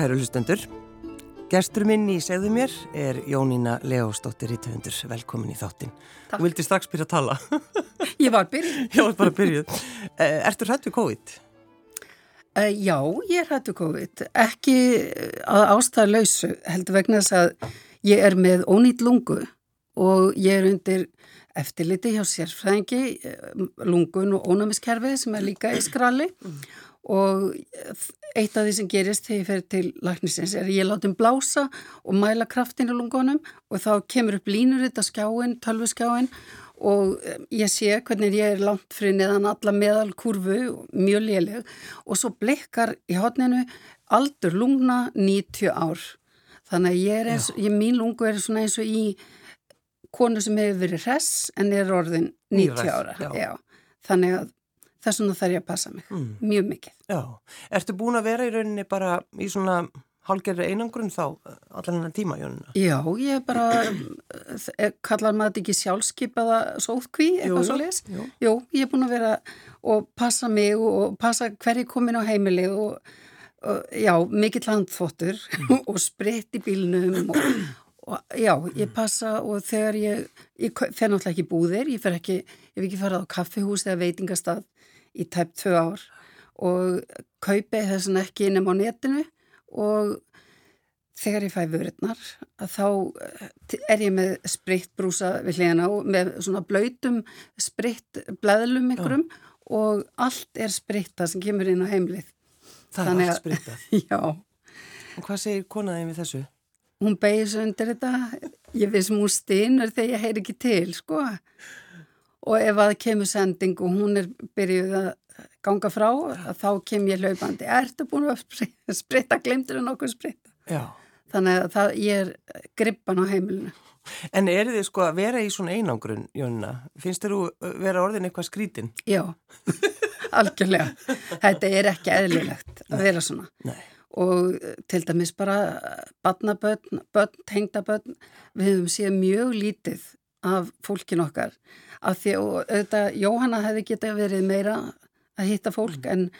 kæru hlustendur. Gestur minn í segðu mér er Jónína Leósdóttir í töfundur. Velkomin í þáttinn. Þú vildi strax byrja að tala. Ég var byrjuð. Já, bara byrjuð. Eh, ertu hrætt við COVID? Uh, já, ég er hrætt við COVID. Ekki að ástæða lausu heldur vegna þess að ég er með ónýtt lungu og ég er undir eftirliti hjá sérfræðingi eh, lungun og ónæmiskerfið sem er líka í skrali. Og eitt af því sem gerist þegar ég fer til laknisins er að ég látum blása og mæla kraftin í lungunum og þá kemur upp línur þetta skjáin, tölvuskjáin og eh, ég sé hvernig ég er langt fyrir neðan alla meðal kurvu, mjög léleg. Og svo blekkar í hotninu aldur lungna 90 ár. Þannig að ég er eins, ég, mín lungu er svona eins og í konu sem hefur verið hress en er orðin 90 ára. Já. Já. Þannig að þess vegna þarf ég að passa mig mm. mjög mikið. Já, ertu búin að vera í rauninni bara í svona hálgerri einangrun þá allan hennar tíma, Jónuna? Já, ég er bara eh, kallar maður þetta ekki sjálfskeipaða sóðkví, eitthvað svo leiðis. Jú, ég er búin að vera og passa mig og passa hverju komin á heimili og, og já, mikill landþvottur mm. og spritt í bílnum og, og já, ég passa og þegar ég, ég fer náttúrulega ekki búðir, ég fer ekki, ég hef ekki farað á kaffihús eða veitingastað í tæpt tvö ár og kaupi þessan ekki innum á netinu og þegar ég fæ vörðnar að þá eh, er ég með spritt brúsa við hliðina og með svona blöytum spritt blæðlum ykkurum og allt er spritta sem kemur inn á heimlið. Það Þannig er allt sprittað? Já. Og hvað segir konaðið við þessu? Hún beigir svo undir þetta. Ég veist mún stínur þegar ég heyr ekki til, sko og ef að kemur sending og hún er byrjuð að ganga frá þá kem ég hlaupandi ertu búin að spritta, glemtur en okkur spritta Já. þannig að það, ég er grippan á heimilinu En er þið sko að vera í svona einangrun Jónina, finnst þér þú vera orðin eitthvað skrítin? Já, algjörlega þetta er ekki eðlilegt að vera svona Nei. Og til dæmis bara badnaböld, tengdaböld við höfum séð mjög lítið af fólkin okkar af því og auðvitað Jóhanna hefði geta verið meira að hitta fólk mm. en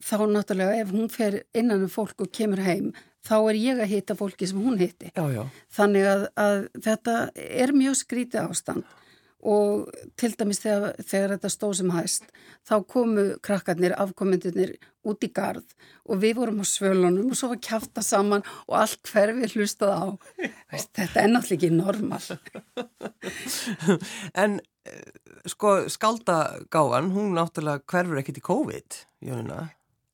þá náttúrulega ef hún fer innan um fólk og kemur heim þá er ég að hitta fólki sem hún hitti já, já. þannig að, að þetta er mjög skrítið ástand og til dæmis þegar, þegar þetta stóð sem hæst þá komu krakkarnir, afkomendunir út í gard og við vorum á svölunum og svo var kæfta saman og allt hverfi hlustað á. Þetta er náttúrulega ekki normal. En eh, sko skaldagáan hún náttúrulega hverfur ekkit í COVID Jónuna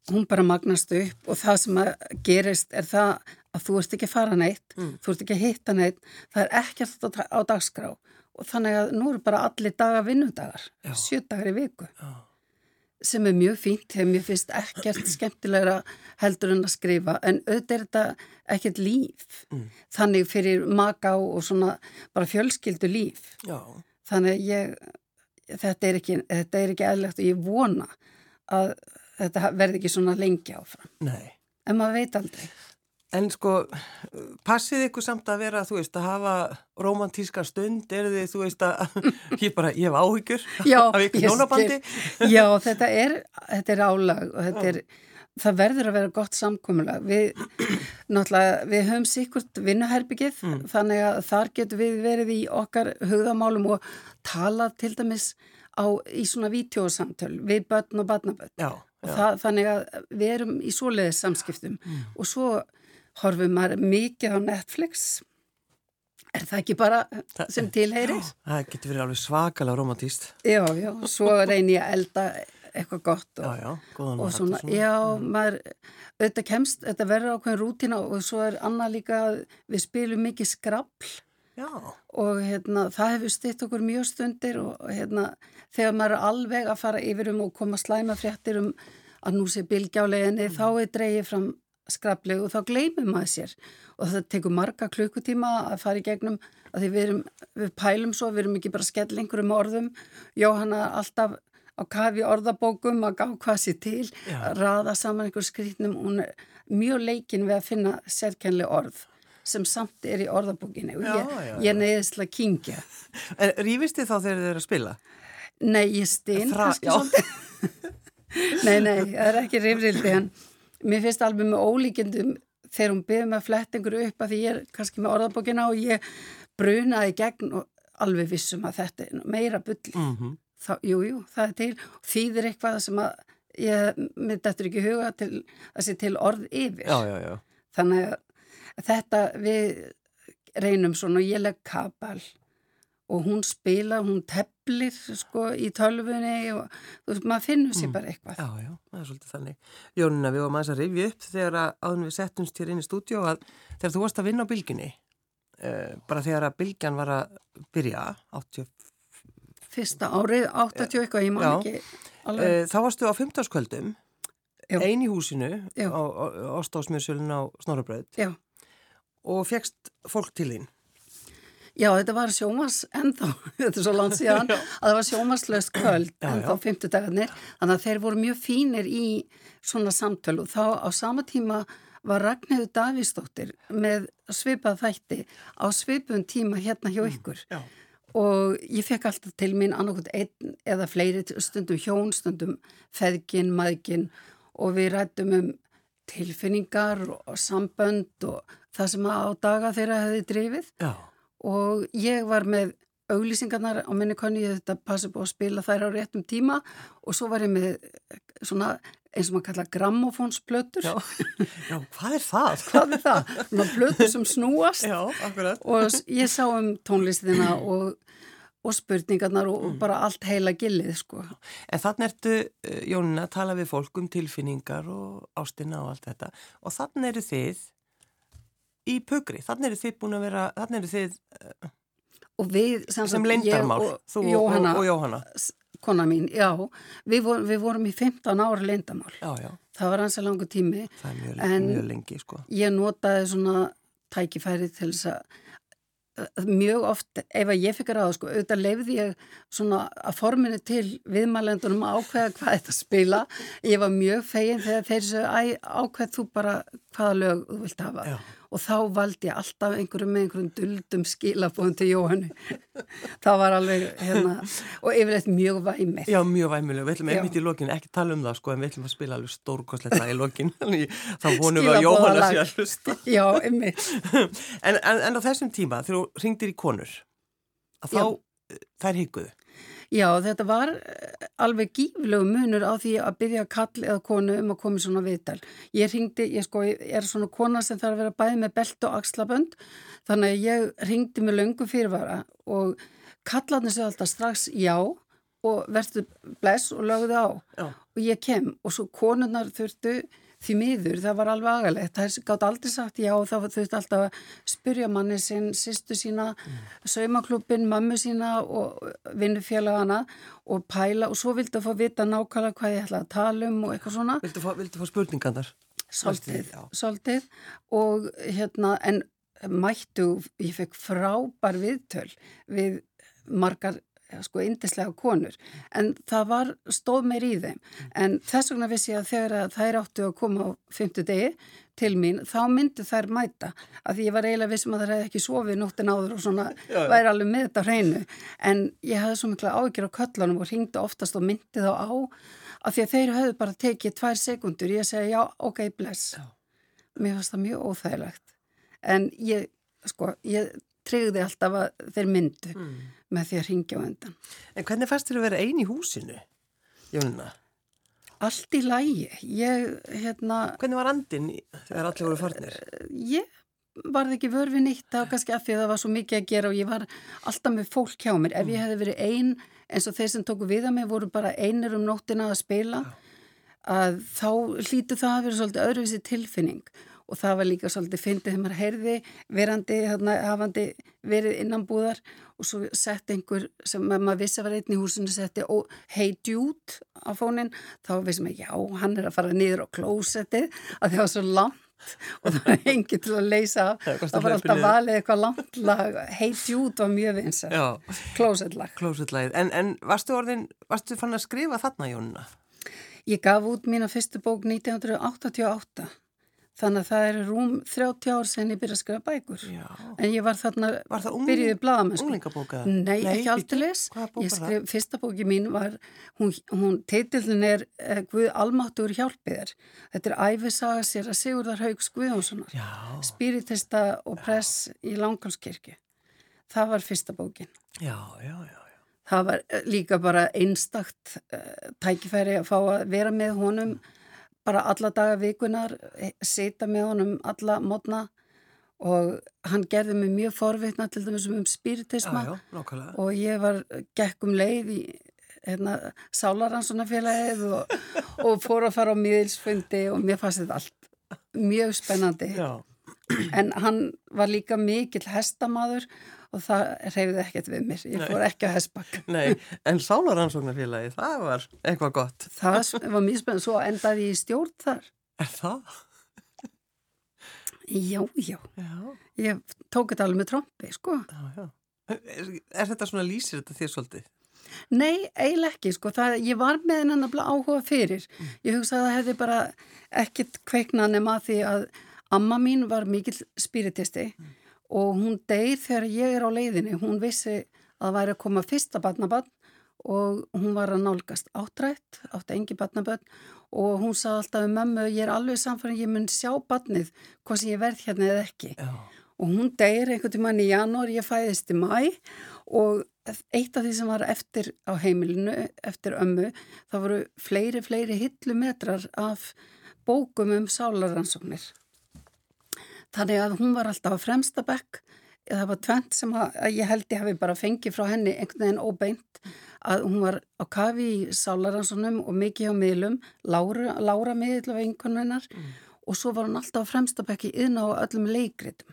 Hún bara magnast upp og það sem gerist er það að þú ert ekki að fara neitt mm. þú ert ekki að hitta neitt það er ekkert á dagskrá og þannig að nú eru bara allir daga vinnudagar, sjö dagar í viku Já. sem er mjög fínt þegar mér finnst ekkert skemmtilegra heldur en að skrifa en auðvitað er þetta ekkert líf mm. þannig fyrir maka og svona bara fjölskyldu líf Já. þannig að ég þetta er ekki, ekki eðlegt og ég vona að þetta verði ekki svona lengi áfram Nei. en maður veit aldrei En sko, passið ykkur samt að vera, þú veist, að hafa romantíska stund, er þið, þú veist, að ég bara, ég hef áhyggjur af ykkur hjónabandi? Já, þetta er, þetta er álag og þetta er, það verður að vera gott samkomulag. Við, náttúrulega, við höfum sikkurt vinnuherbyggið, mm. þannig að þar getur við verið í okkar hugðamálum og tala til dæmis á, í svona vítjóðsamtöl við börn og barnabörn. Já. Það, þannig að við erum í svoleiðis samskiptum mm. og svo horfum maður mikið á Netflix er það ekki bara sem tilheyrir? Já, það getur verið alveg svakalega romantíst Já, já, svo reynir ég að elda eitthvað gott og, já, já, og svona, svona, já, mm. maður auðvitað kemst, þetta verður ákveðin rútina og svo er annað líka við spilum mikið skrapl já. og hérna, það hefur stitt okkur mjög stundir og hérna, þegar maður er alveg að fara yfir um og koma slæma fréttir um að nú sé bilgjáleginni, mm. þá er dreyið fram skrapleg og þá gleymum maður sér. Og það tekur marga klukkutíma að fara í gegnum að því við, erum, við pælum svo, við erum ekki bara skell einhverjum orðum, Jóhanna alltaf á kafi orðabókum að gá hvað sér til, já. að raða saman einhver skrítnum, hún er mjög leikin við að finna sérkennli orð sem samt er í orðabókinu og ég, ég er neðislega kingja Rýfist þið þá þegar þið eru að spila? Nei, ég stinn Nei, nei, það er ekki rýfrildi en mér finnst alveg með ólíkjendum þegar hún byrði með flettingur upp að því ég er kannski með orðabókina og ég brunaði gegn og alveg vissum að þetta er meira bulli. Mm -hmm. Jú, jú, það er til. Þýðir eitthvað sem að ég myndi eftir ekki huga til að sé til orð yfir. Já, já, já. Þannig að þetta við reynum svona og ég legg kabal og hún spila, hún teplir sko í tölfunni og þú veist, maður finnur sér Mm. bara eitthvað. Já, já, það er svolítið þannig. Jónina, við varum aðeins að rifja upp þegar að áðun við settumst hér inn í stúdíu að þegar þú varst að vinna á bylginni, uh, bara þegar að bylgjan var að byrja, 80, Fyrsta árið, 80 eitthvað, ég Já. ekki alveg. uh, þá varstu á 15. kvöldum, Já. ein í húsinu Já. á, á, á á Snorrabröð Já. og fegst fólk til þín. Já, þetta var sjómas ennþá, þetta er svo langt síðan, að það var sjómaslöst kvöld ennþá já. 50 dagarnir, þannig að þeir voru mjög fínir í svona samtölu og þá á sama tíma var Ragnhildur Davíðsdóttir með svipað þætti á svipun tíma hérna hjá ykkur. Já. og ég fekk alltaf til mín annarkot einn eða fleiri stundum hjón, stundum feðgin, maðgin og við rættum um tilfinningar og sambönd og það sem á daga þeirra hefði drifið. Já, og ég var með auglýsingarnar á minni konni, ég þetta passa búið að spila þær á réttum tíma og svo var ég með svona eins og maður kalla grammofónsplötur. já, já, hvað er það? Hvað er það? Svona plötur sem snúast Já, og ég sá um tónlistina og, og spurningarnar og, Mm. og bara allt heila gillið sko. En þannig ertu, uh, Jónina, að tala við fólk um tilfinningar og ástina og allt þetta og þannig eru þið í pugri, þannig eru þið búin að vera, þannig eru þið Og við sem, sem leindarmál, og þú Jóhanna, og, og Jóhanna. kona mín, já, við, vor, við vorum í 15 ára leindarmál. Já, já, Það var hansi langu tími. það er mjög, En- mjög lengi, sko. ég notaði svona tækifæri til þess að að mjög oft, ef að ég fikk að ráða sko, auðvitað leifði ég svona að forminu til viðmælendunum að ákveða hvað þetta spila, ég var mjög fegin þegar þeir æ, ákveð þú bara hvaða lög þú vilt hafa Já. Og þá valdi ég alltaf einhverjum með einhverjum duldum skilabóðum til Jóhannu það var alveg hérna og yfirleitt mjög væmið. Já, mjög væmuleg, við ætlum einmitt í lokin ekki tala um það, sko, en við ætlum að spila alveg stórkostlegt lag í lokin, þá vonum við að. Jóhanna sé að hlusta. já, einmitt. En, en, en á þessum tíma, þegar þú ringdir í konur, þá, eh, þær higguðu. Já, þetta var eh, alveg gíflegu munur á því að byggja kall eða konu um að koma í svona viðtal. Ég ringdi, ég sko, ég er svona kona sem þarf að vera bæði með belt og axlabönd, þannig að ég ringdi með löngu fyrirvara og kallarni sér alltaf strax já og verður bless og lögðu á Já. og ég kem og svo konurnar þurftu því miður, það var alveg agalegt, það gátt aldrei sagt já og það þurftu alltaf að spyrja manni sinn, sýstu sína, saumaklubbin, mömmu sína og vinnufélagana og pæla og svo vildu að fá vita nákvæmlega hvað ég ætla að tala um og eitthvað svona, fá, viltu fá spurningarnar? svolítið, Já. svolítið og hérna, en mættu, ég fekk frábær viðtöl við margar sko indislega konur. En það var stóð meir í þeim. En þess vegna vissi ég að þegar að þær áttu að koma á fymtu degi til mín, þá myndu þær mæta. Að því ég var eiginlega vissum að þær hefði ekki sofið nóttin áður og svona Já, já. væri alveg með þetta hreinu. En ég hafði svo mikla ágjör á köllunum og ringdi oftast og myndi þá á að því að þeir höfðu bara tekið tvær sekundur ég segi já, ok, bless. Já. mér fannst það mjög óþægilegt. En ég, sko, ég tryggði alltaf að þeir myndu Mm. með því að ringja á endan. En hvernig fannst þér að vera ein í húsinu, Jónina? Allt í lægi. Ég, hérna, Hvernig var andin þegar allir voru farnir? ég varð ekki vörfi nýtt, það var kannski af því að það var svo mikið að gera og ég var alltaf með fólk hjá mér. Ef ég hefði verið ein, eins og þeir sem tóku við að mig voru bara einir um nóttina að spila, að þá hlýtu það að vera svolítið öðruvísi tilfinning og það var líka svolítið fyndið þegar maður heyrði verandi, þarna, hafandi verið innanbúðar og svo sett einhver sem maður vissi var einn í húsinu setti ó, hey dude á fónin þá vissum við já, hann er að fara niður á klósettið að það var svo langt og það var engin til að leysa Það var alltaf valið eitthvað langt lag. Hey dude var mjög vinsar Já, klósettlag. En, en varstu orðin, varstu fann að skrifa þarna, Jónina? Ég gaf út mína fyrstu bók 1988 Þannig að það er rúm 30 ár sen ég byrja að skrifa bækur. Já. En ég var þarna, Var ungling- byrjuði bladamennsku. Unglingabóka? Nei, ekki bíddu, aldeilis. Hvaða bók Ég var það? skrif, fyrsta bóki mín var, hún, hún teitillin er uh, Guð Almáttur hjálpiðir. Þetta er æfisaga sér að Sigurðar Haugs Guðjónssonar. Já, Spiritista og press í Langanskirkju. Það var fyrsta bókin. já, já, já. já. Það var eh, líka bara einstakt uh, tækifæri að fá að vera með honum bara alla daga vikunar, eh, sita með honum alla mótna og hann gerði mig mjög forvitna til dæmis um spiritisma Já, já, og ég var gekk um leið í hérna, Sálaransonafélagið og, og fór að fara á miðilsfundi og mér fannst þetta allt mjög spennandi. Já, en hann var líka mikill hestamaður og það reyfði ekkert við mér. Ég fór ekki á hestbakk nei, en Sálaransóknarfélagi, það var eitthvað gott. það var mjög spennandi, svo endaði ég í stjórn þar. Er það? já, já, Já, ég tók þetta alveg með trombi sko. Já, já. Er, er þetta svona lýsir þetta þér svolítið? Nei, eiginlega ekki, sko, það, ég var með hennan nefnilega áhuga fyrir. Ég hugsaði að það hefði bara ekkit kveiknað nema því að amma mín var mikill spiritisti og hún deyð þegar ég er á leiðinni. Hún vissi að það væri að koma fyrsta barnabann og hún var að nálgast áttrætt, átti engi barnabönn og hún sagði alltaf um mömmu, ég er alveg samfæðan, ég mun sjá barnið, hvað sem ég verð hérna eða ekki Já, og hún deyr einhvern tímann í janúar, ég fæðist í mæ og eitt af því sem var eftir á heimilinu, eftir ömmu, það voru fleiri, fleiri hillumetrar af bókum um sálaransóknir. Þannig að hún var alltaf á fremsta bekk, það var tvent sem að, að ég held ég hafi bara fengið frá henni einhvern veginn óbeint, að hún var á kafi í sálaransóknum og mikið á miðlum, Lára, Lára miðl af einhvern og svo var hann alltaf á fremstabekki inn á öllum leikritum.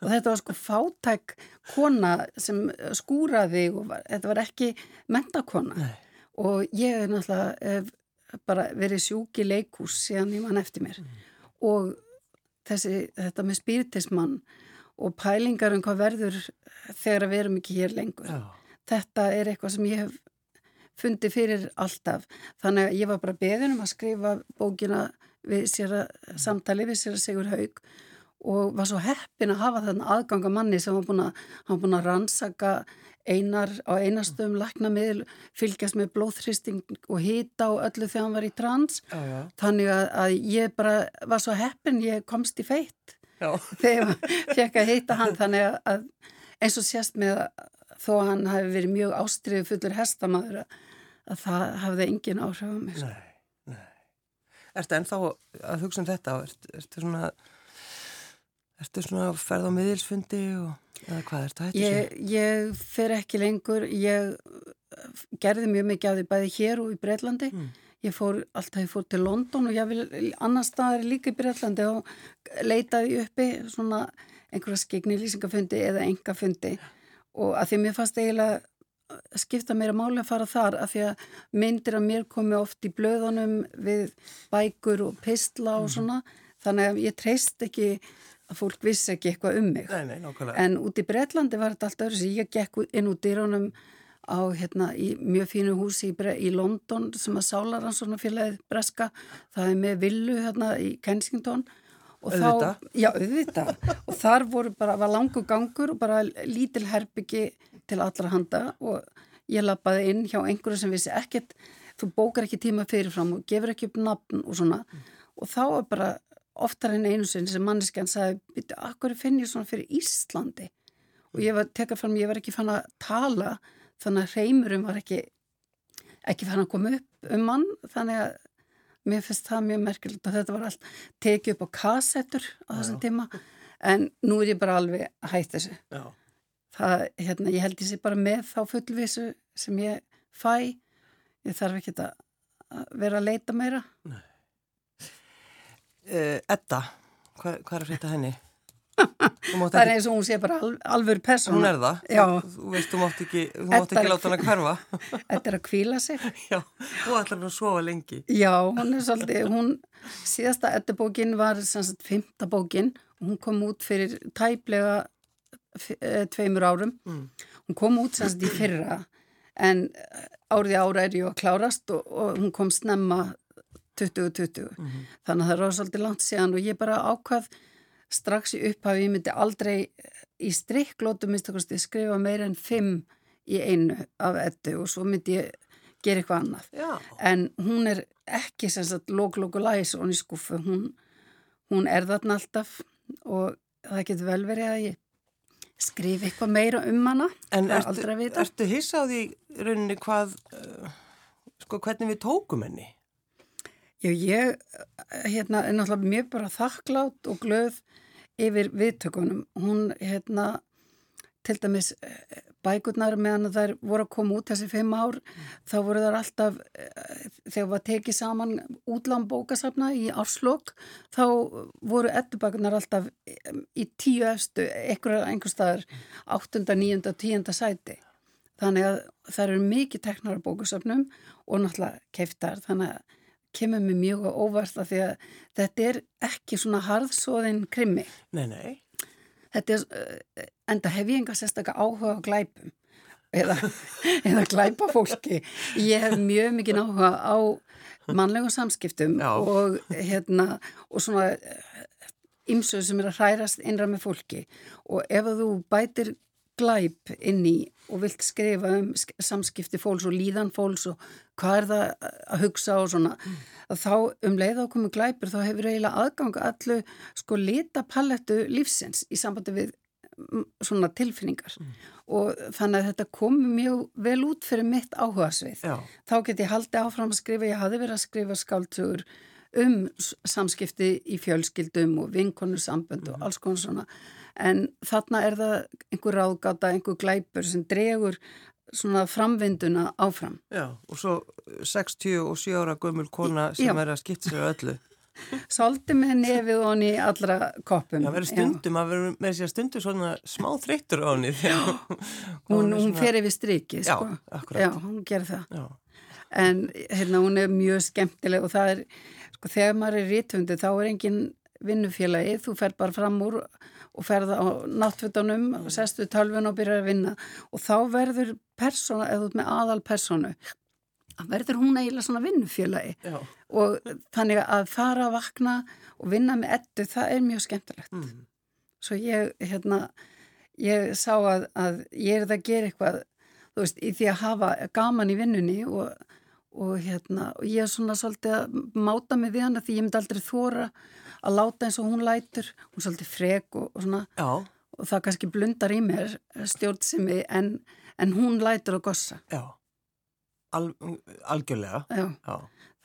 Og þetta var sko fátæk kona sem skúraði og var, þetta var ekki mentakona. Nei. og ég er náttúrulega bara verið sjúk í leikús síðan ég mann eftir mér. Og þessi, þetta með spiritismann og pælingar um hvað verður þegar við erum ekki hér lengur. Já, þetta er eitthvað sem ég hef fundið fyrir alltaf. Þannig að ég var bara beðin um að skrifa bókina við sér að samtali við sér að Sigur Haug og var svo heppin að hafa þarna aðganga manni sem var búin að, búin að rannsaka einar á einastum laknamiðl, fylgjast með blóðþristing og hýta og öllu þegar hann var í trans já, já, þannig að, að ég bara var svo heppin ég komst í feitt já, þegar ég fekk að heita hann þannig að, að eins og sést með að þó að hann hafi verið mjög ástriðu fullur hestamæður að, að það hafði engin áhrif á mig. sko. nei, nei. Ertu ennþá að hugsa um þetta? Ertu, ertu svona, ertu svona að ferða á miðilsfundi og, eða hvað, ertu að hættu Ég, ég fer ekki lengur, ég gerði mjög mikið af því bæði hér og í Breitlandi. Mm. Ég fór alltaf, ég fór til London og ég vil annar staðar líka í Breitlandi og leitaði uppi svona einhverja skegni lýsingafundi eða engafundi og að því mér fannst eiginlega skipta mér að máli að fara þar af því að myndir af mér komi oft í blöðunum við bækur og pistla og svona. Þannig að ég treyst ekki að fólk vissi ekki eitthvað um mig. Nei, nei, en út í Bretlandi var þetta allt öðru sem ég gekk inn út dýrunum á hérna í mjög fínu húsi í, í London sem að Sálaransonafélagið Breska. Það er með villu hérna í Kensington. Þá, já auðvitað. Og þar voru bara, var langu gangur og bara lítil herbyggi til allra handa. Og ég lappaði inn hjá einhverju sem vissi ekkert. Þú bókar ekki tíma fyrirfram og gefur ekki upp nafn og svona. Og þá var bara oftar en einu sinni sem manneskjan sagði, byrju, akkur finn ég svona fyrir Íslandi? Og ég var tekað fram, ég var ekki fann að tala þannig að reymurum var ekki ekki fann að koma upp um mann þannig að mér finnst það mjög merkilegt og þetta var allt tekið upp á kassettur á þessum tíma. En nú er ég bara alveg hætt þessu. Já, það, hérna, ég held sé bara með þá fullvísu sem ég fæ. Ég þarf ekki að vera að leita meira uh, Edda, hvað, hvað er að frétta henni? Það er eins og hún sé bara al, alvör persóna hún er það, Já. þú, veist, þú mátt ekki, þú mátt ekki láta hana hverfa. þetta er að kvíla sig Já, þú ætlar nú að sofa lengi. Já, hún er svolítið, hún, síðasta eddubókin var sem sagt fymta bókin hún kom út fyrir tæplega eh, tveimur árum. Mm. Hún kom út sem sagt í fyrra en árið í ára er ju að klárast og, og hún kom snemma 2020 mm -hmm. þannig að það er svolítið langt síðan og ég bara ákvað strax í upphafi, ég myndi aldrei í strikklótu skrifa meir en fimm í einu af ettu og svo myndi ég gera eitthvað annað Já. en hún er ekki sem sagt lók-lóku læs og hún í skuffu hún, hún er þarna alltaf og það getur vel verið að ég skrifa eitthvað meira um hana En ertu, ertu hissa á því rauninni hvað uh, sko hvernig við tókum henni? Ég hérna, er náttúrulega mjög bara þakklátt og glöð yfir viðtökunum. Hún, hérna, til dæmis bækurnar meðan þær voru að koma út þessi fimm ár, mm. þá voru þær alltaf, þegar var tekið saman útlán bókasafna í árslokk, þá voru ettubækurnar alltaf í tíu efstu, einhver staðar, áttunda, níunda, tíunda sæti. Þannig að það eru mikið teknar á bókasafnum og náttúrulega keftar, þannig að kemur mér mjög óvart af því að þetta er ekki svona harðsóðin krimmi. Nei, nei. Þetta er, eh, enda hef ég enga sérstaklega áhuga á glæpum eða, eða glæpa fólki. Ég hef mjög mikið áhuga á mannlegum samskiptum og, hérna, og svona ymsuð eh, sem er að hrærast innra með fólki og ef þú bætir glæp inn í og vilt skrifa um samskipti fólks og líðan fólks og hvað er það að hugsa og svona mm. þá um leið á komu glæpur þá hefur eiginlega aðgang allu sko lita pallettu lífsins í sambandi við svona tilfinningar mm. og þannig að þetta komi mjög vel út fyrir mitt áhugasvið Já. þá get ég haldið áfram að skrifa ég hafi verið að skrifa skáltugur um samskipti í fjölskyldum og vinkonu sambund mm. og alls konar svona en þarna er það einhver ráðgata, einhver glæpur sem dregur svona framvinduna áfram. Já, og svo 67 ára gömul kona sem Já. er að skipta sér öllu. Solti með nefið og henni allra koppum. Já, verður stundum, að verður með sér stundum svona smá þreyttur á henni. hún hún fer yfir striki, sko. Já, akkurat. Já, hún ger það. Já. En hérna, hún er mjög skemmtileg og það er, sko, þegar maður er rítundi þá er engin vinnufélagi, þú fer bara fram úr og ferða á náttfutunum og sestu tölvun og byrjar að vinna og þá verður persóna, eða út með aðal persónu verður hún eiginlega svona vinnufélagi Já. og þannig að fara að vakna og vinna með ettu, það er mjög skemmtilegt mm. svo ég hérna, ég sá að, að ég er það að gera eitthvað þú veist, í því að hafa gaman í vinnunni og, og hérna og ég er svona svolítið að máta mig við hana því ég myndi aldrei þóra að láta eins og hún lætur, hún er svolítið frek og, og svona Já. og það kannski blundar í mér stjórnsimi en, en hún lætur að gossa. Já, Al, algjörlega. Já.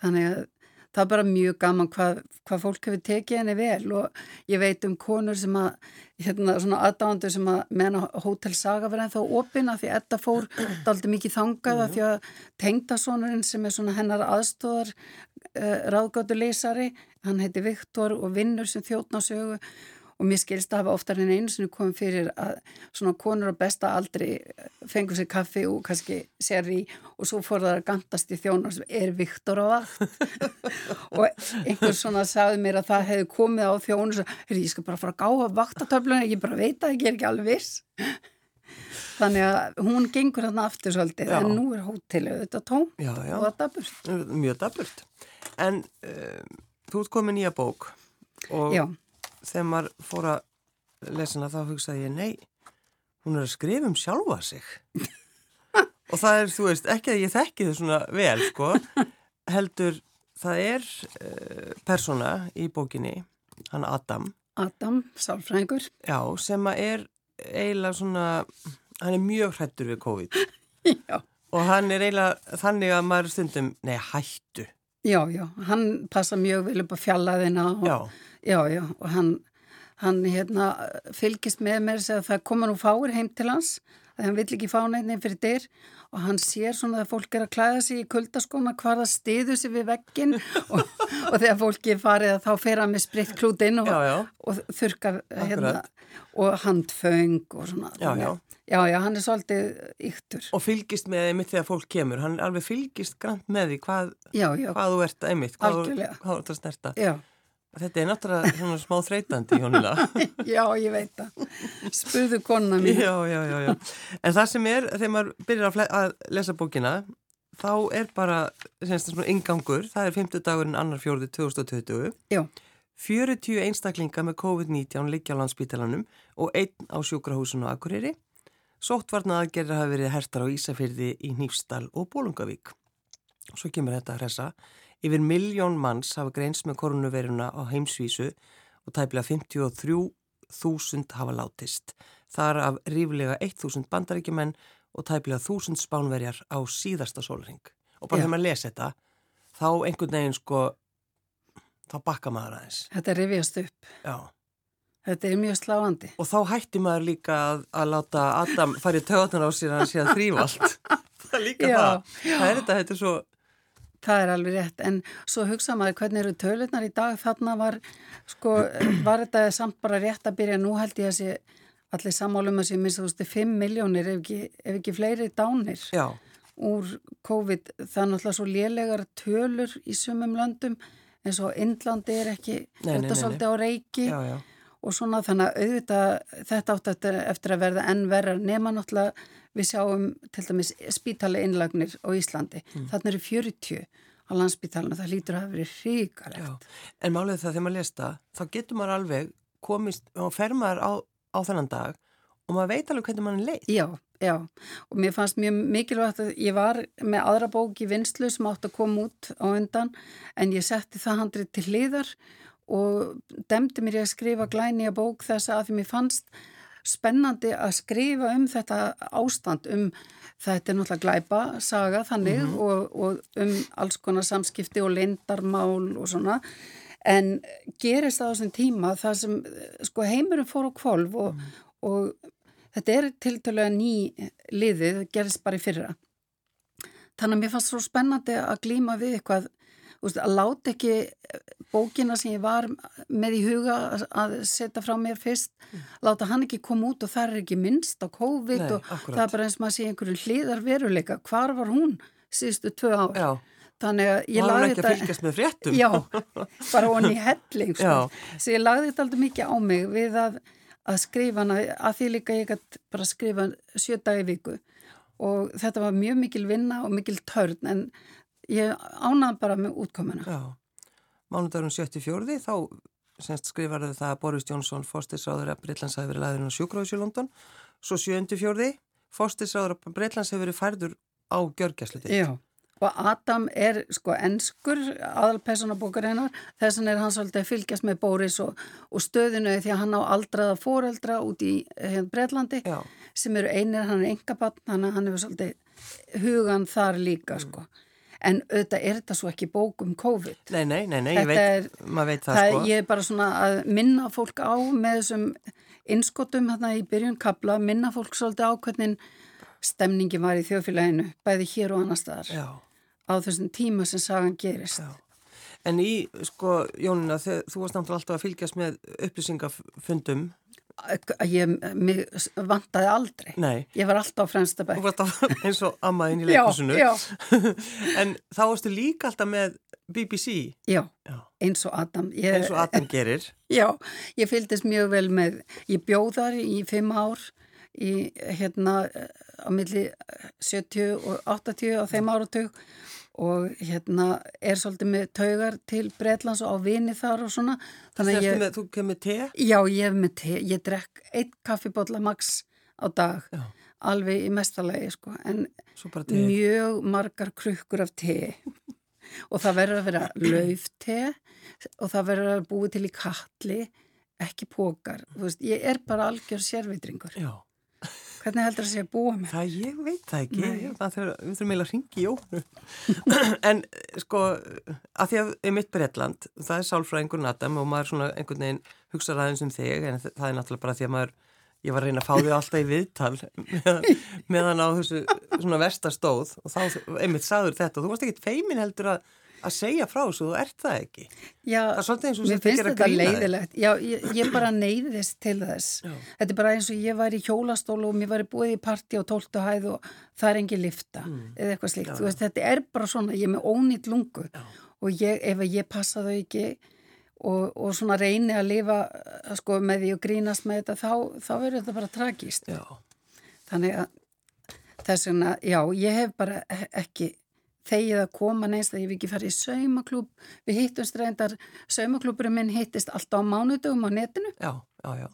Þannig að það er bara mjög gaman hvað, hvað fólk hefur tekið henni vel og ég veit um konur sem að, hérna svona aðdándur sem að menna hótelsaga verið ennþá opina því að þetta fór daldi mikið þangaða mm. því að tengdasónurinn sem er svona hennar aðstóðar uh, ráðgáttu leysari hann heiti Viktor og vinnur sem þjóttnásögu og mér skilst að hafa oftar en einu sem kom fyrir að svona konur á besta aldri fengur sér kaffi og kannski sér í og svo fór það að gandast í þjónar sem er Viktor á vakt og einhver svona sagði mér að það hefði komið á þjónu og ég skal bara fara að gáða vaktatöfluna ég bara veit að ég er ekki alveg viss Þannig að hún gengur hérna aftur svolítið já. en nú er hótelið þetta tóm já, já. og það er daburt. Mjög daburt. En um, Þú ert komið nýja bók og Já. þegar maður fór að lesna þá hugsaði ég, nei, hún er að skrifa um sjálfa sig. og það er, þú veist, ekki að ég þekki þau svona vel, sko, heldur, það er uh, persóna í bókinni, hann Adam. Adam, sálfræðingur. Já, sem að er eiginlega svona, hann er mjög hrættur við COVID. Já. Og hann er eiginlega þannig að maður stundum, nei, hættu. Já, já, hann passa mjög vel upp á fjallaðina og, já. Já, já, og hann, hann hérna, fylgist með mér að það koma nú fáir heim til hans að hann vill ekki fá nefni fyrir dyr og hann sér svona að fólk er að klæða sig í kuldaskóna hvar það stiður sig við veggin og, og þegar fólki farið að þá fer hann með spritt klútin og, og þurka hérna, og handföng og svona. Já, já. Já, já, hann er svolítið yktur. Og fylgist með einmitt þegar fólk kemur, hann er alveg fylgist grann með því hvað, já. hvað þú ert einmitt, hvað, hvað þú ert að snerta. Já. Þetta er náttúrulega svona smá þreytandi honuna. já, ég veit það. Spuðu konna mín. Já, já, já, já. En það sem er, þegar maður byrjar að, lesa bókina, þá er bara, semst svona ingangur, það er 50 dagurinn annar fjórði 2020. Já. 40 einstaklinga með COVID-19 liggja á landsbítalanum og einn á sjúkrahúsinu Akureyri. Sóttvarna aðgerðir hafa verið hertar á Ísafyrði í Nýfstal og Bólungavík. Svo kemur þetta að hressa. Yfir miljón manns hafa greins með koronaviruna á heimsvísu og tæplega 53.000 hafa látist. Þar af ríflega 1.000 bandaríkjumenn og tæplega 1.000 spánverjar á síðasta sólring. Og bara þegar maður lesi þetta, þá einhvern veginn sko, þá bakka maður aðeins. Þetta rifjast upp. Já. Þetta er mjög sláandi. Og þá hætti maður líka að, að láta Adam fara í töðunar á sér að sé að þrýfa allt. það er líka Já, það. já. Það er þetta, þetta er svo, Það er alveg rétt, en svo hugsa maður hvernig eru tölurnar í dag, þarna var, sko, var þetta samt bara rétt að byrja, nú held ég að sé allir sammálum að sé minnst, þú veist, 5 miljónir ef ekki, ef ekki fleiri dánir já, úr COVID, það er náttúrulega svo lélegar tölur í sumum löndum, eins og Indlandi er ekki, þetta nei, svolítið á reiki já, já. og svona þannig að auðvitað þetta átt eftir, eftir að verða enn verra. Nema náttúrulega við sjáum til dæmis spítali innlagnir á Íslandi. Mm. Þannig eru 40 á landsspítalinu, það lítur að Já, hríkarlegt. en málið það þegar maður lesta, þá getur maður alveg komist og fer maður á, á þennan dag og maður veit alveg hvernig maður leið. Já, já, og mér fannst mjög mikilvægt að ég var með aðra bók í vinslu sem átt að koma út á undan en ég setti það handrið til hliðar og demdi mér að skrifa glænýja bók þess að því mér fannst spennandi að skrifa um þetta ástand um þetta er náttúrulega glæpa saga þannig og, og um alls konar samskipti og lindarmál og svona. En gerist það á þessum tíma það sem sko heimurinn fór á kvolv og, og þetta er tiltölulega ný liðið, gerist bara í fyrra. Þannig að mér fannst svo spennandi að glíma við eitthvað úst, að láta ekki bókina sem ég var með í huga að- setja frá mér fyrst láta hann ekki koma út og það er ekki minnst á COVID Nei, og akkúrat. það er bara eins og maður sé einhverju hliðar veruleika hvar var hún síðustu tvö ár? Já, þannig að ég lagði ekki að fylgjast með fréttum. Já, bara honni í helling sko. Svo ég lagði þetta aldrei mikið á mig við að, að skrifa hana. Að því líka ég gætt bara skrifa sjö dagi í viku. Og þetta var mjög mikil vinna og mikil törn en ég ánaði bara með útkomuna. Já, mánudagun 74. þá semst skrifarðu það að Boris Jónsson fórstisráður að Breitlands hafi verið laðurinn á sjúkrahús í London. Svo 74. fórstisráður að Breitlands hafi verið færður á gjörgjæslu Já, og Adam er sko enskur aðalpersonabókarinnar, þess vegna er hann svolítið að fylgjast með Boris og, og stöðinu því að hann á aldraða foreldra út í hérna, Breitlandi Já, sem eru einir, hann er engabann, hann hefur svolítið hugan þar líka sko. En auðvitað er þetta svo ekki bók um COVID. nei, nei, nei, nei, ég veit, maður veit það, Það, sko. ég er bara svona að minna fólk á með þessum innskotum hérna í byrjun kabla, minna fólk svolítið á hvernig stemningi var í þjóðfélaginu, bæði hér og annar staðar Já, á þessum tíma sem sagan gerist. já. En í, sko, Jónina, þú varst náttúrulega alltaf að fylgjast með upplýsingafundum. Að Ég vantaði aldrei. Nei, Ég var alltaf fremsta alltaf eins og ammaðin í já, en þá varstu líka alltaf með BBC, já, já, eins og Adam. Ég, eins og Adam gerir. Já, ég fylgdist mjög vel með, ég bjóð þar í fimm ár í hérna á milli 70 og 80 á þeim áratug og hérna er svolítið með taugar til Bretlands og á vini þar og svona. Þannig að Ég... Með, þú kemur te? já, ég hef með te, ég drekk einn kaffibólla max á dag, Já. alveg í mestalagi sko, en Svo bara te. mjög margar krukkur af te og það verður að vera laufte og það verður að búið til í kalli ekki pókar, þú veist, ég er bara algjör sérvitringur. Já. Hvernig heldur það sé að búa með? Það ég veit það ekki, Nei. það þurfum, við þurfum eiginlega að ringi í jónu. en sko, að því að í mitt Bretland, það er sálfræðingur Adam og maður svona einhvern veginn hugsaður aðeins um þig, en það er náttúrulega bara því að maður, ég var að reyna að fá þig alltaf í viðtal meðan, meðan á þessu svona verstastóð og þá einmitt sagður þetta og þú varst ekkit feimin heldur að, að segja frá þessu, þú ert það ekki. Já, Það er svolítið eins og mér finnst þetta leiðilegt. Já, ég, ég bara neyðist til þess. Já. Þetta er bara eins og ég var í hjólastól og mér var búið í parti á tóltu hæð og það er engin lifta eða eitthvað slíkt. Mm. Já, Þú veist, þetta er bara svona, ég er með ónýtt lungu og ég, ef ég passa þau ekki og, og svona reyni að lifa eh, sko, með því og grínast með þetta, þá, þá verður þetta bara tragist. Já, Þannig að þess vegna, já, ég hef bara ekki þegið að koma neins þegar ég ekki farið í saumaklúb við hittumst reyndar, saumaklúburinn minn hittist alltaf á mánudögum á netinu. Já, já, já.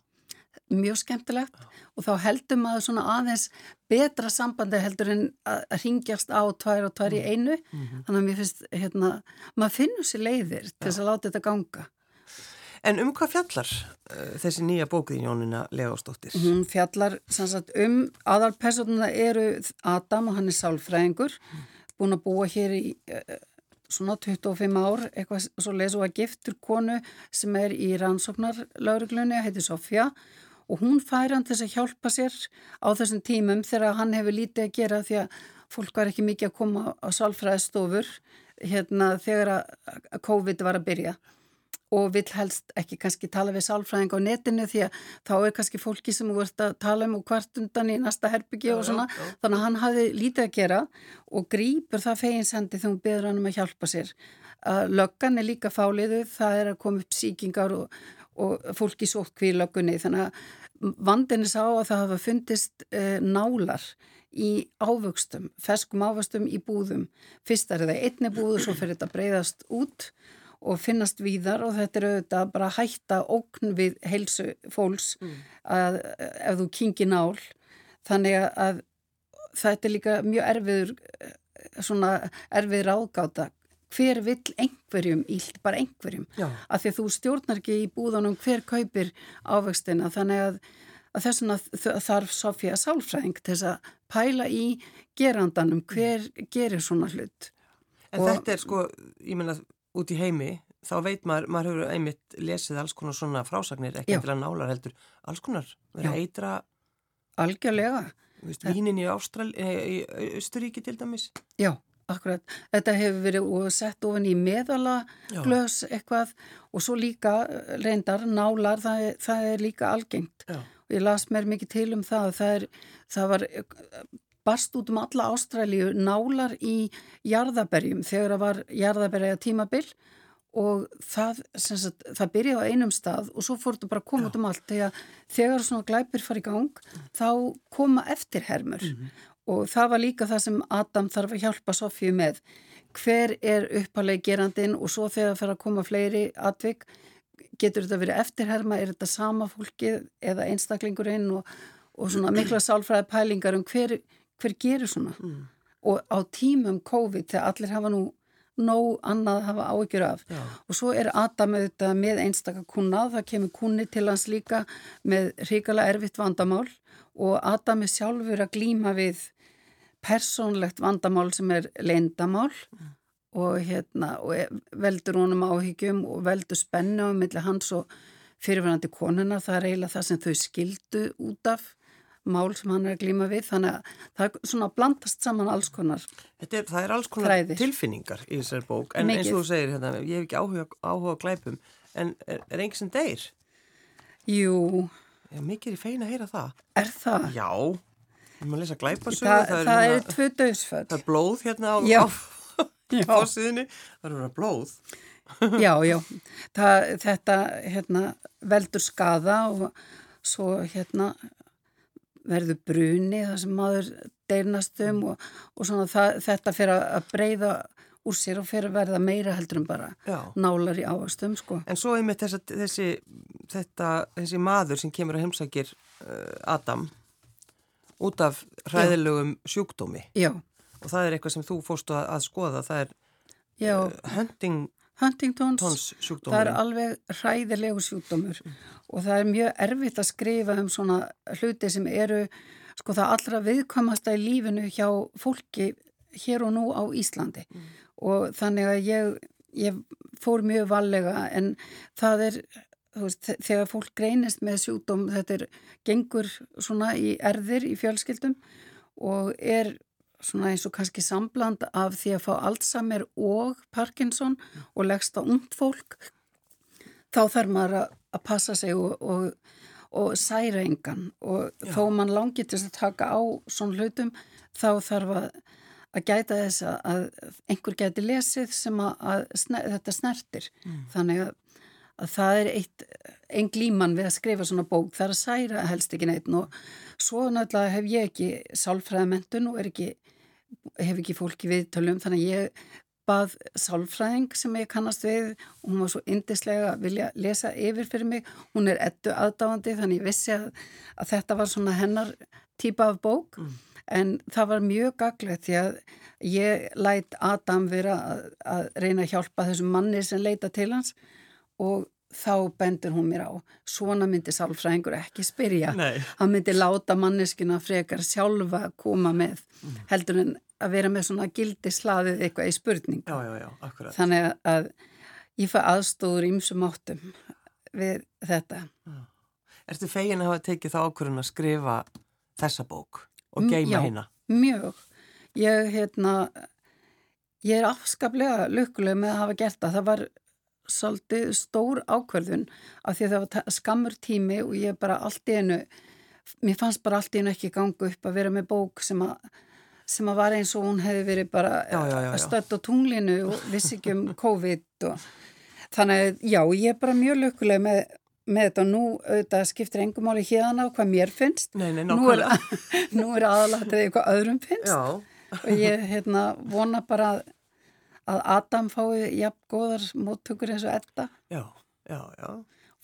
mjög skemmtilegt. Og þá heldur maður svona aðeins betra sambandi heldur en að ringjast á tvær og tvær í einu. Þannig að mér finnst, hérna, maður finnur sér leiðir til þess að láta þetta ganga. En um hvað fjallar uh, þessi nýja bókið Jónina Leósdóttir? Hún fjallar sem sagt um aðalpersonuna eru Adam og hann er sálfræðingur búin að búa hér í uh, svona 25 ár eitthvað svo leys og að giftur konu sem er í rannsóknar lauruglunni að heiti Sofja og hún fær hann til að hjálpa sér á þessum tímum þegar hann hefur lítið að gera því að fólk var ekki mikið að koma á sálfræðistofur hérna þegar að COVID var að byrja og vill helst ekki kannski tala við sálfræðing á netinu því að þá er kannski fólki sem þú ert að tala um og hvart undan í næsta herbyggi og svona. þannig að hann hafði lítið að gera og grýpur það feginsendi þegar hún beður hann um að hjálpa sér. Löggan er líka fáliðu það er að koma upp síkingar og, og fólki sótt kvíð löggunni. Þannig að vandinni sá að það hafa fundist uh, nálar í ávöxtum, ferskum ávöxtum í búðum. Fyrst er það einni búðu, svo fyrir þetta breyðast út og finnast víðar og þetta er auðvitað bara að hætta ókn við heilsu fólks að ef þú kingi nál. Þannig að, þetta er líka mjög erfiður eh, svona erfiður ágáta hver vill einhverjum ílt, bara einhverjum? Já. af því að þú stjórnar ekki í búðunum hver kaupir ávextina? Þannig að, að þessuna þarf Sofía Sálfræðing til þess að pæla í gerandanum. Hver gerir svona hlut? En Og- þetta er sko, ég meina, út í heimi, þá veit maður, maður hefur einmitt lesið alls konar svona frásagnir, ekki endilega nálar heldur, alls konar, verið að eitra, algjörlega þú veist, vínin í Ástral, í Östuríki til dæmis. Já, akkurat. Þetta hefur verið sett ofan í meðala glös eitthvað og svo líka eh, reyndar nálar, það er, það er líka algengt. Já. Og ég las mér mikið til um það að það, er, það var eh, barst út um alla Ástralíu nálar í jarðaberjum þegar það var jarðaberja tímabil og það, sagt, það byrjaði á einum stað og svo fór þetta bara að koma út um allt. Þegar, þegar svona glæpir fari í gang þá koma eftirhermur. Og það var líka það sem Adam þarf að hjálpa Sofíu með. Hver er uppalegi gerandin og svo þegar það fer að koma fleiri atvik getur þetta verið eftirherma, er þetta sama fólkið eða einstaklingurinn og, og svona mikla sálfræði pælingar um hver, hver gerir svona? Og á tímum COVID þegar allir hafa nú nóg annað að hafa áhyggjur af Já. og svo er Adam auðvitað með einstaka kuna, það kemur kunni til hans líka með hrikalega erfitt vandamál og Adam er sjálfur að glíma við persónlegt vandamál sem er leyndamál og hérna og veldur honum áhyggjum og veldur spennu á milli hans og fyrirverandi konuna, það er eiginlega það sem þau skildu út af mál sem hann er að glíma við, þannig að það er svona blandast saman alls konar er, það er alls konar Þræðir. tilfinningar í þessari bók, en Mikið. eins og þú segir, hérna, ég hef ekki áhuga, áhuga á glæpum, en er, er sem deyr? Jú, er mikið í feina að heyra það. er það? Já, við maður lesa glæpasögu, Það, það, það er, hérna, tvö döðsföll. það er blóð hérna á, Já. á Já. fórsíðinni, það verið blóð. Já, já, það, þetta hérna, veldur skada og svo hérna, verður bruni það sem maður deyrnast um og, og svona það, þetta fyrir að breyða úr sér og fyrir að verða meira heldur en bara Já. nálar í ávastum sko. En svo einmitt þessa, þessi, þetta, þessi maður sem kemur að heimsækir uh, Adam út af hræðilegum sjúkdómi. Já, og það er eitthvað sem þú fórstu að, að skoða, það er já, uh, Huntingtons það er alveg hræðilegu sjúkdómur og það er mjög erfitt að skrifa um svona hluti sem eru sko það allra viðkvæmasta í lífinu hjá fólki hér og nú á Íslandi. Og þannig að ég, ég fór mjög vallega en það er veist, þegar fólk greinist með sjúkdóm þetta er gengur svona í erðir í fjölskyldum og er svona eins og kannski sambland af því að fá Alzheimer og Parkinson og leggst á ungt fólk þá þarf maður að, passa sig og, og, og særa engan. Og þó mann langi til að taka á svona hlutum þá þarf að, að gæta þess að, einhver gæti lesið sem að, að sner, þetta snertir. Þannig að, að það er eitt einn glíman við að skrifa svona bók. Það er að særa helst ekki neitt. Og svo náttúrulega hef ég ekki sálfræðamentun og er ekki hef ekki fólki viðtölum þannig að ég bað sálfræðing sem ég kannast við og hún var svo indislega að vilja lesa yfir fyrir mig. Hún er ettu aðdáandi þannig ég vissi að, að þetta var svona hennar típa af bók mm. en það var mjög gaglegt því að ég læt Adam vera að, að reyna að hjálpa þessum manni sem leita til hans og þá bendur hún mér á svona myndi sálfræðingur ekki spyrja Nei. hann myndi láta manneskina frekar sjálfa koma með mm. heldur en að vera með svona gildislaðið eitthvað í spurning já, já, já, þannig að ég fæ aðstóður ímsum áttum við þetta já. Ertu fegin að hafa tekið það ákvörðun að skrifa þessa bók og geima hérna? Já, mjög ég, hérna ég er afskaplega lukkuleg með að hafa gert það það var svolítið stór ákverðun af því að það var skammur tími og ég bara allt í einu mér fannst bara allt í einu ekki gangu upp að vera með bók sem að, sem að var eins og hún hefði verið bara stött á tunglinu og vissi ekki um COVID og þannig já, ég er bara mjög lökuleg með, með þetta. Og nú auðvitað skiptir engum máli hérna á hvað mér finnst. Nei, nei, nú er, er aðalatið eitthvað öðrum finnst. Já. og ég hérna, vona bara að að Adam fái jafn góðar móttökur eins og Edda. Já, já, já.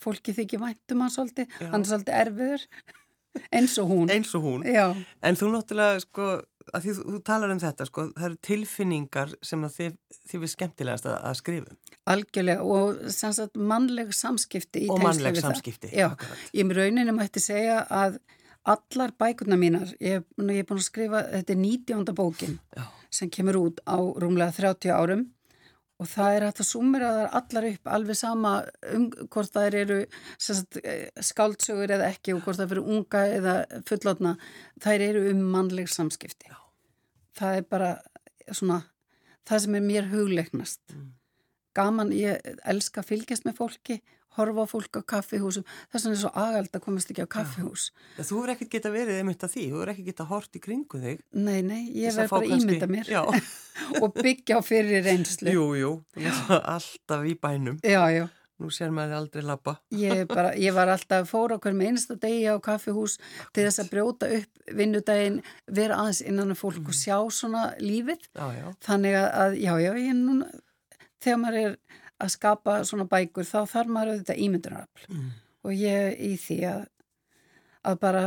Fólki þykir væntum hann svolítið, hann er svolítið erfiður, eins og hún. Eins og hún. Já. En þú náttúrulega, sko, því þú, talar um þetta, sko, það eru tilfinningar sem að þið, þið er skemmtilegast að, að skrifa. Algjörlega og sagt mannleg samskipti í og mannleg samskipti. Ég með rauninu mætti segja að allar bækurna mínar, ég, ég er búin að skrifa, þetta er 19. bókin Já. Sem kemur út á rúmlega 30 árum og það er hægt að sumera þar allar upp alveg sama um hvort það eru sagt, skáldsögur eða ekki og hvort það fyrir unga eða fullotna, þær eru um mannleg samskipti. Já. Það er bara svona það sem er mér hugleiknast. Mm. Gaman, ég elska að fylgjast með fólki horfa fólk á kaffihúsum. Þess vegna er svo agald að komast ekki á kaffihús. Ja, Þú er ekkert geta verið einmitt að því þú er ekkert geta hort í kringu þig. Nei, nei, ég verð bara kannski... ímynda mér. Og byggja á fyrir reynslu. Jú, jú, alltaf í bænum. Já, já. Nú sér maður aldrei lappa ég, ég var alltaf fóra okkur með einsta degi á kaffihús til þess að brjóta upp vinnudaginn, vera aðeins innan fólk mm. og sjá svona lífið. Já, já. þannig að, já, já, ég núna þegar maður er að skapa svona bækur þá þarf maður auðvitað ímyndunarafl. Mm. og ég í því að að bara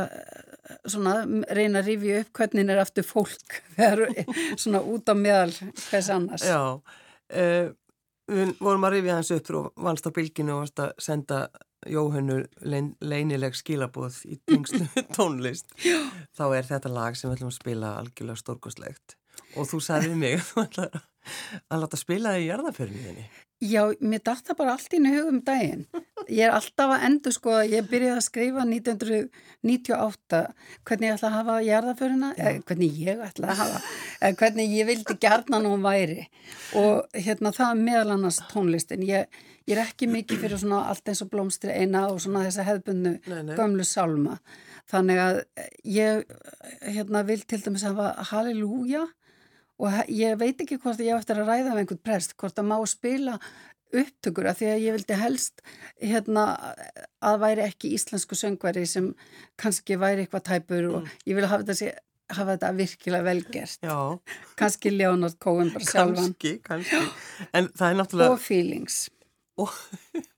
svona reyna að rifja upp hvernig er aftur fólk þegar svona út á meðal hvers annars. Já, uh, við vorum að rifja hans upp og vannst á bylginu og varst að senda Jóhannu lein, leinileg skilabóð í tengslu tónlist. Já. þá er þetta lag sem við ætlum að spila algjörlega stórkoslegt og þú sagði mig að þú ætlaði að láta spila í jarðaförniðinni Já, mér dætt það bara allt í hugum daginn. Ég er alltaf að endur sko að ég byrjaði að skrifa 1998 hvernig ég ætla að hafa jarðaföruna, eða hvernig ég ætla að hafa, eða hvernig ég vildi gerna nú væri og hérna það meðal annars tónlistin. Ég, ég er ekki mikið fyrir svona allt eins og blómstri eina og svona þessa hefðbunnu gömlu salma. Þannig að ég hérna vil til dæmis hafa halleluja og ég veit ekki hvort ég eftir að ræða með einhvern prest, hvort að má spila upptökur að því að ég vildi helst hérna að væri ekki íslensku söngveri sem kannski væri eitthvað tæpur og mm. ég vil hafa þetta, hafa þetta virkilega velgerst kannski Leonard Cohen bara sjálfan. Kannski, kannski. En það er náttúrulega og feelings. Og,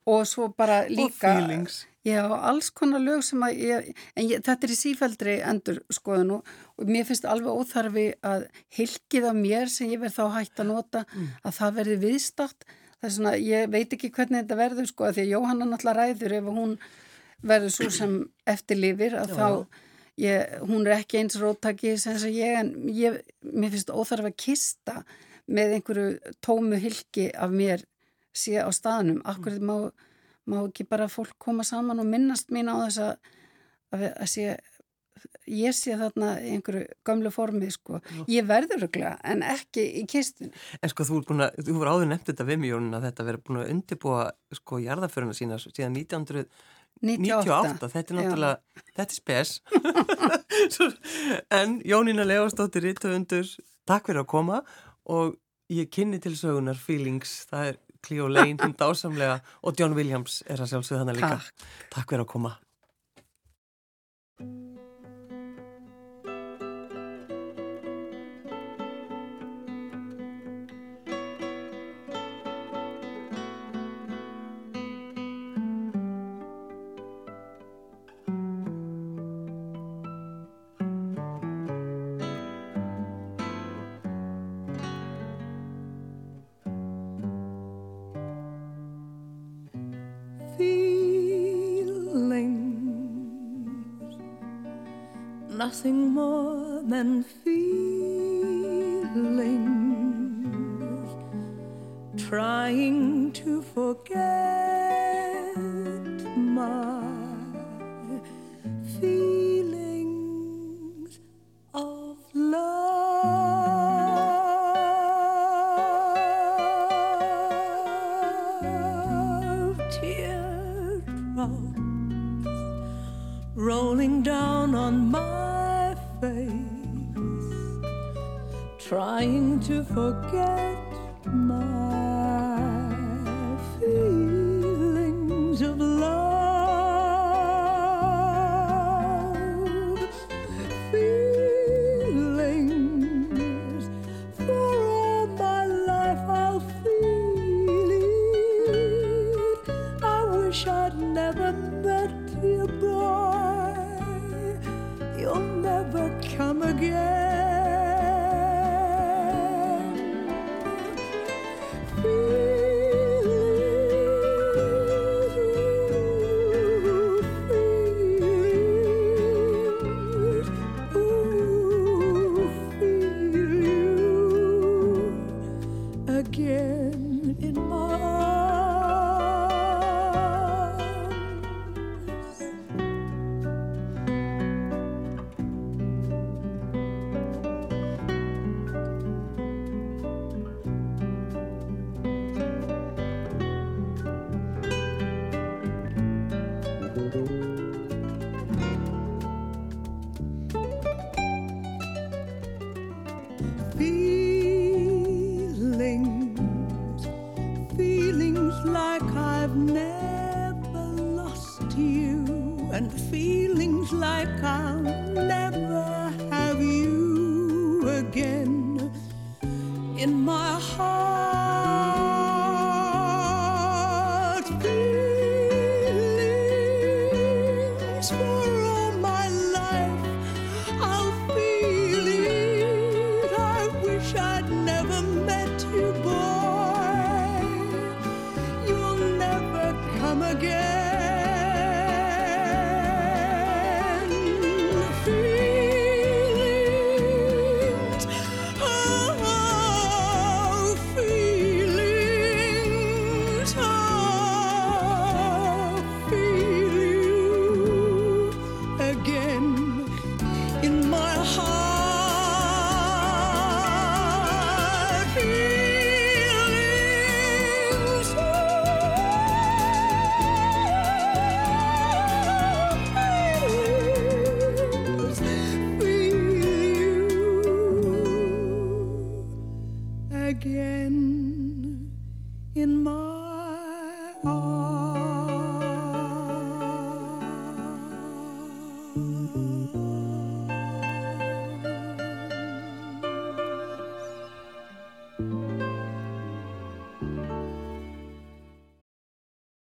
og svo bara líka og feelings Já, alls konar lög sem að ég, en ég, þetta er í sífældri endur skoðun og, og mér finnst alveg óþarfi að hilkið af mér sem ég verð þá hægt að nota mm. að það verði viðstart. Það er svona, ég veit ekki hvernig þetta verður sko að því að Jóhanna náttúrulega ræður ef hún verður svo sem eftirlifir að Já. þá, ég, hún er ekki eins róttaki sem ég, en ég, mér finnst óþarfi að kista með einhverju tómu hilki af mér síðan á staðnum. Akkur þetta má má ekki bara fólk koma saman og minnast mín á þess að, að, að sé, ég sé þarna einhverju gamlu formi sko. Ég verður örglega en ekki í kistin. En sko þú er búin að, þú voru áður nefnt þetta við mjög að þetta verið búin að undibúa sko jarðaföruna sína síðan 1998. Þetta er náttúrulega, Já. þetta er spes. en Jónína Leostóttir Rittuundur, takk fyrir að koma og ég kynni til sögunar feelings, það er Cleo Lane, hinn dásamlega og John Williams er að sjálfsögða hana líka. Takk. Takk fyrir að koma. Nothing more than feelings, trying to forget again. Feelings